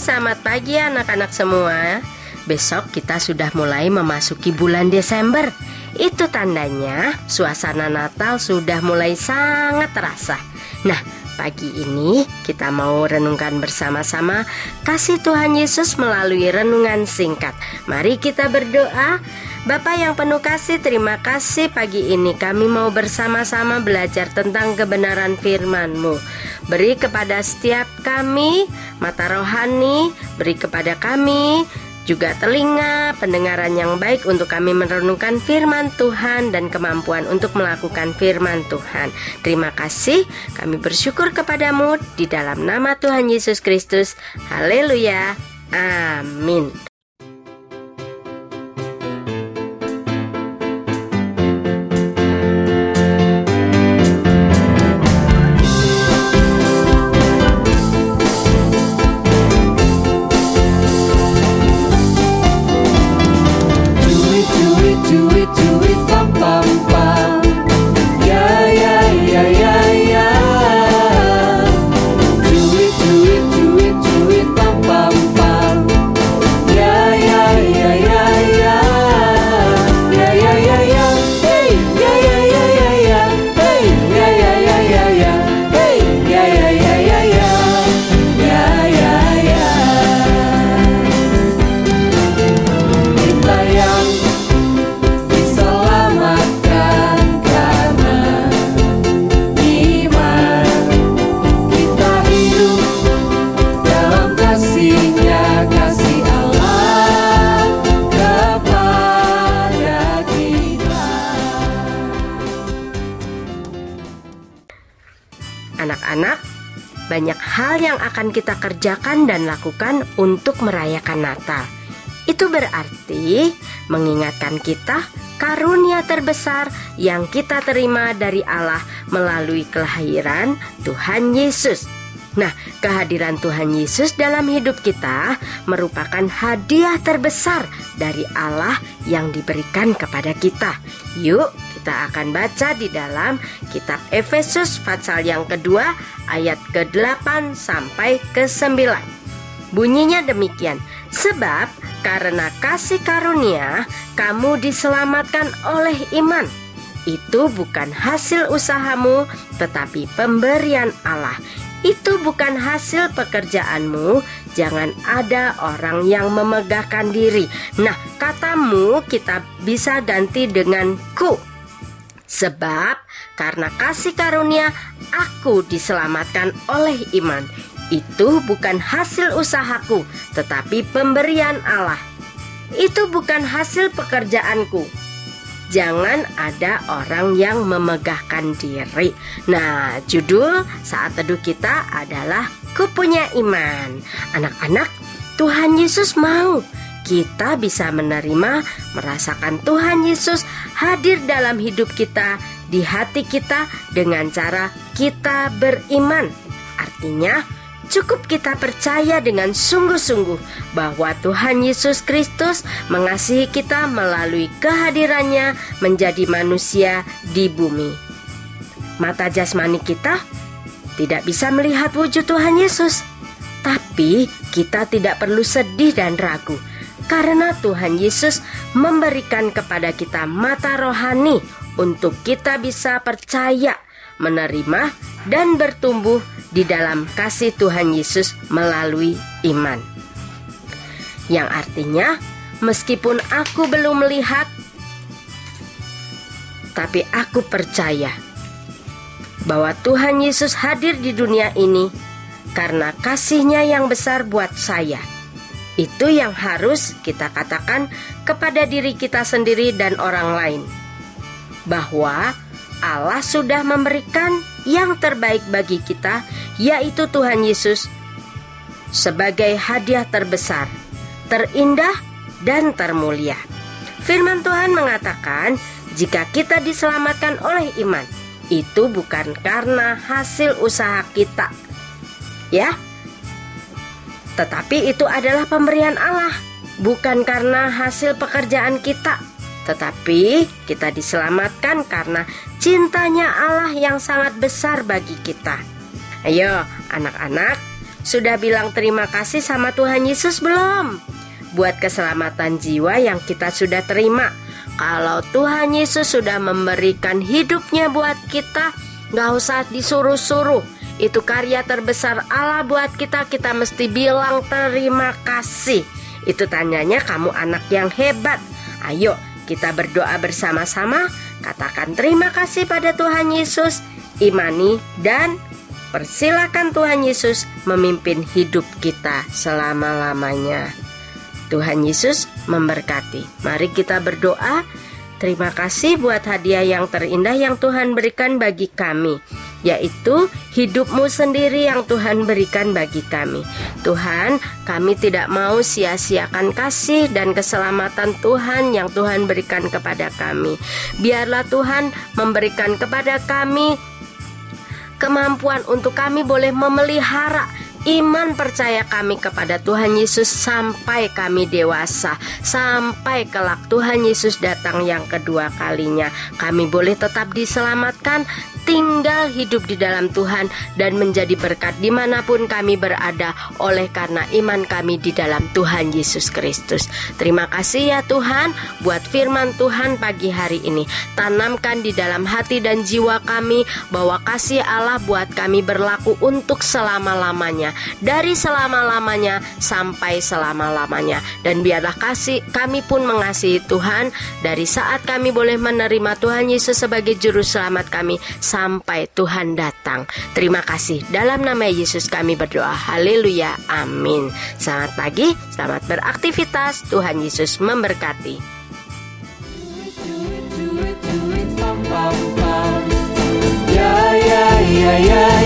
selamat pagi anak-anak semua. Besok kita sudah mulai memasuki bulan Desember. Itu tandanya suasana Natal sudah mulai sangat terasa. Nah, pagi ini kita mau renungkan bersama-sama kasih Tuhan Yesus melalui renungan singkat. Mari kita berdoa. Bapak yang penuh kasih, terima kasih pagi ini kami mau bersama-sama belajar tentang kebenaran firman-Mu. Beri kepada setiap kami mata rohani, beri kepada kami juga telinga pendengaran yang baik untuk kami merenungkan firman Tuhan dan kemampuan untuk melakukan firman Tuhan. Terima kasih, kami bersyukur kepadamu di dalam nama Tuhan Yesus Kristus. Haleluya. Amin. Anak-anak, banyak hal yang akan kita kerjakan dan lakukan untuk merayakan Natal. Itu berarti mengingatkan kita karunia terbesar yang kita terima dari Allah melalui kelahiran Tuhan Yesus. Nah, kehadiran Tuhan Yesus dalam hidup kita merupakan hadiah terbesar dari Allah yang diberikan kepada kita. Yuk, kita akan baca di dalam kitab Efesus pasal yang kedua ayat ke-8 sampai ke-9. Bunyinya demikian, sebab karena kasih karunia kamu diselamatkan oleh iman. Itu bukan hasil usahamu, tetapi pemberian Allah itu bukan hasil pekerjaanmu. Jangan ada orang yang memegahkan diri. Nah, katamu kita bisa ganti dengan ku. Sebab karena kasih karunia aku diselamatkan oleh iman. Itu bukan hasil usahaku, tetapi pemberian Allah. Itu bukan hasil pekerjaanku, jangan ada orang yang memegahkan diri. Nah, judul saat teduh kita adalah Kupunya Iman. Anak-anak, Tuhan Yesus mau kita bisa menerima, merasakan Tuhan Yesus hadir dalam hidup kita, di hati kita dengan cara kita beriman. Artinya, Cukup kita percaya dengan sungguh-sungguh bahwa Tuhan Yesus Kristus mengasihi kita melalui kehadirannya menjadi manusia di bumi. Mata jasmani kita tidak bisa melihat wujud Tuhan Yesus, tapi kita tidak perlu sedih dan ragu karena Tuhan Yesus memberikan kepada kita mata rohani untuk kita bisa percaya, menerima, dan bertumbuh di dalam kasih Tuhan Yesus melalui iman. Yang artinya, meskipun aku belum melihat, tapi aku percaya bahwa Tuhan Yesus hadir di dunia ini karena kasihnya yang besar buat saya. Itu yang harus kita katakan kepada diri kita sendiri dan orang lain. Bahwa Allah sudah memberikan yang terbaik bagi kita, yaitu Tuhan Yesus, sebagai hadiah terbesar, terindah, dan termulia. Firman Tuhan mengatakan, jika kita diselamatkan oleh iman, itu bukan karena hasil usaha kita, ya, tetapi itu adalah pemberian Allah, bukan karena hasil pekerjaan kita tetapi kita diselamatkan karena cintanya Allah yang sangat besar bagi kita. Ayo, anak-anak, sudah bilang terima kasih sama Tuhan Yesus belum? Buat keselamatan jiwa yang kita sudah terima. Kalau Tuhan Yesus sudah memberikan hidupnya buat kita, gak usah disuruh-suruh. Itu karya terbesar Allah buat kita, kita mesti bilang terima kasih. Itu tanyanya kamu anak yang hebat. Ayo kita berdoa bersama-sama, katakan terima kasih pada Tuhan Yesus, imani dan persilakan Tuhan Yesus memimpin hidup kita selama-lamanya. Tuhan Yesus memberkati. Mari kita berdoa. Terima kasih buat hadiah yang terindah yang Tuhan berikan bagi kami yaitu hidupmu sendiri yang Tuhan berikan bagi kami. Tuhan, kami tidak mau sia-siakan kasih dan keselamatan Tuhan yang Tuhan berikan kepada kami. Biarlah Tuhan memberikan kepada kami kemampuan untuk kami boleh memelihara iman percaya kami kepada Tuhan Yesus sampai kami dewasa, sampai kelak Tuhan Yesus datang yang kedua kalinya. Kami boleh tetap diselamatkan, tinggal hidup di dalam Tuhan, dan menjadi berkat di mana pun kami berada, oleh karena iman kami di dalam Tuhan Yesus Kristus. Terima kasih ya Tuhan, buat firman Tuhan pagi hari ini. Tanamkan di dalam hati dan jiwa kami bahwa kasih Allah buat kami berlaku untuk selama-lamanya dari selama-lamanya sampai selama-lamanya dan biarlah kasih kami pun mengasihi Tuhan dari saat kami boleh menerima Tuhan Yesus sebagai juru selamat kami Tuhan datang. Terima kasih dalam nama Yesus kami berdoa. Haleluya. Amin. Selamat pagi, selamat beraktivitas. Tuhan Yesus memberkati. Ya ya ya ya